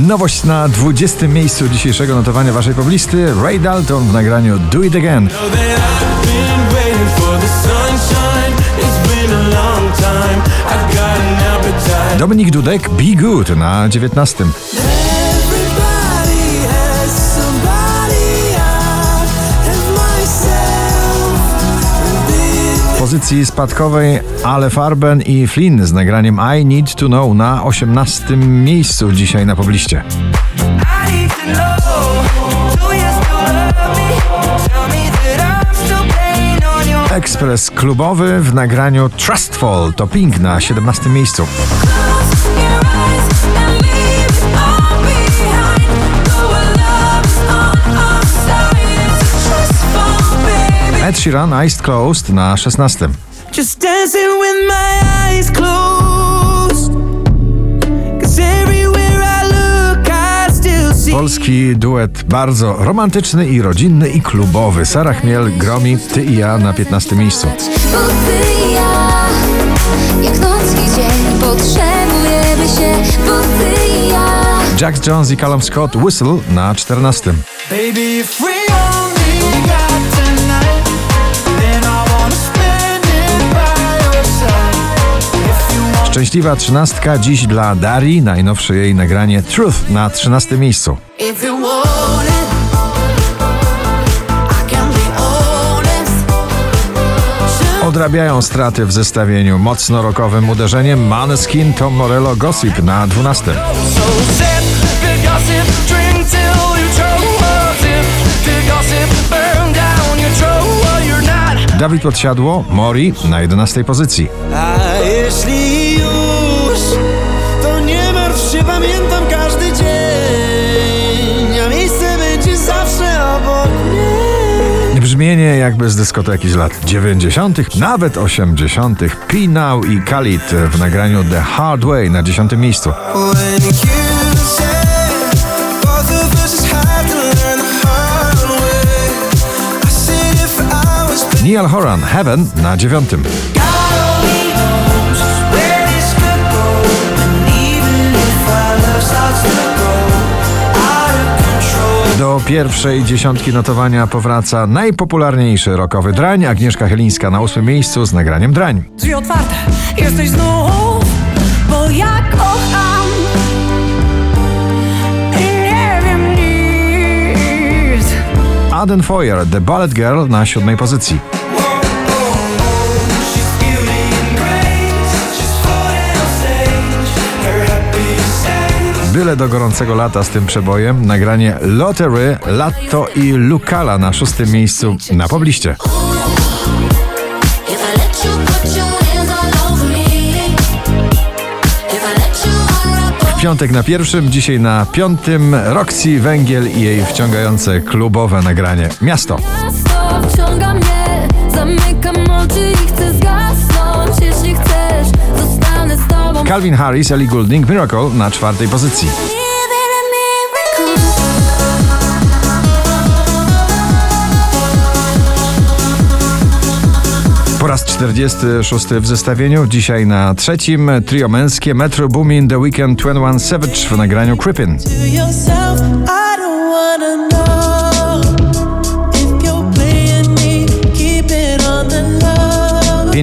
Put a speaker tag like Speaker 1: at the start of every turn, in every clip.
Speaker 1: Nowość na 20. miejscu dzisiejszego notowania waszej poblisty Ray Dalton w nagraniu Do It Again. Dominik Dudek Be Good na 19. Pozycji spadkowej Ale Farben i Flynn z nagraniem I Need To Know na 18. miejscu dzisiaj na pobliście. Ekspres klubowy w nagraniu Trustful to Pink na 17. miejscu. Ed Sheeran Iced Closed na 16.
Speaker 2: Just dancing with my eyes closed. Cause everywhere I look, I still see.
Speaker 1: Polski duet bardzo romantyczny i rodzinny i klubowy. Sara Chmiel, Gromi, Ty i ja na 15. miejscu.
Speaker 3: Bo ty i ja, jak noc i dzień, potrzebujemy się. Bo ty i ja.
Speaker 1: Jack Jones i Callum Scott Whistle na 14.
Speaker 4: Baby, if we only
Speaker 1: Szczęśliwa trzynastka dziś dla Dari, najnowsze jej nagranie Truth na 13. miejscu. Odrabiają straty w zestawieniu mocno rockowym uderzeniem Maneskin Tom Morello Gossip na 12.
Speaker 2: So sip the gossip, drink till you choke. Sip the gossip, burn down your throat. Well, you're not.
Speaker 1: Dawid Podsiadło, Mori na 11. pozycji.
Speaker 4: A jeśli każdy dzień, a miejsce będzie zawsze obok mnie.
Speaker 1: Brzmienie jakby z dyskoteki z lat 90., nawet 80. Pinał i Khalid w nagraniu The Hard Way na 10. miejscu.
Speaker 4: When you said both of
Speaker 1: Do pierwszej dziesiątki notowania powraca najpopularniejszy rockowy drań Agnieszka Chylińska na 8. miejscu z nagraniem drań.
Speaker 5: Drzwi otwarte, jesteś znów, bo ja kocham i nie wiem nic.
Speaker 1: Aden Foyer The Ballet Girl na 7. pozycji. Byle do gorącego lata z tym przebojem nagranie Lottery, Latto i Lucala na 6. miejscu na pobliście. W piątek na pierwszym, dzisiaj na piątym Roxy Węgiel i jej wciągające klubowe nagranie Miasto.
Speaker 3: Miasto wciąga mnie, zamykam oczy i chcę zgasnąć. Jeśli
Speaker 1: Calvin Harris, Ellie Goulding, Miracle na czwartej pozycji. Po raz 46 w zestawieniu, dzisiaj na trzecim trio męskie Metro Boomin The Weekend 21 Savage w nagraniu Crippin.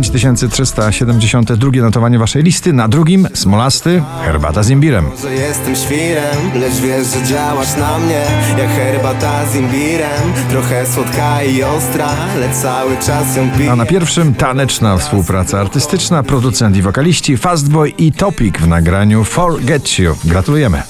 Speaker 1: 5372 notowanie waszej listy, na drugim Smolasty, Herbata z imbirem.
Speaker 6: Że jestem świrem, lecz wiesz, że działasz na mnie Jak herbata z imbirem Trochę słodka i ostra, lecz cały czas ją piję
Speaker 1: A na pierwszym taneczna współpraca artystyczna, producent i wokaliści Fastboy i Topic w nagraniu Forget You. Gratulujemy.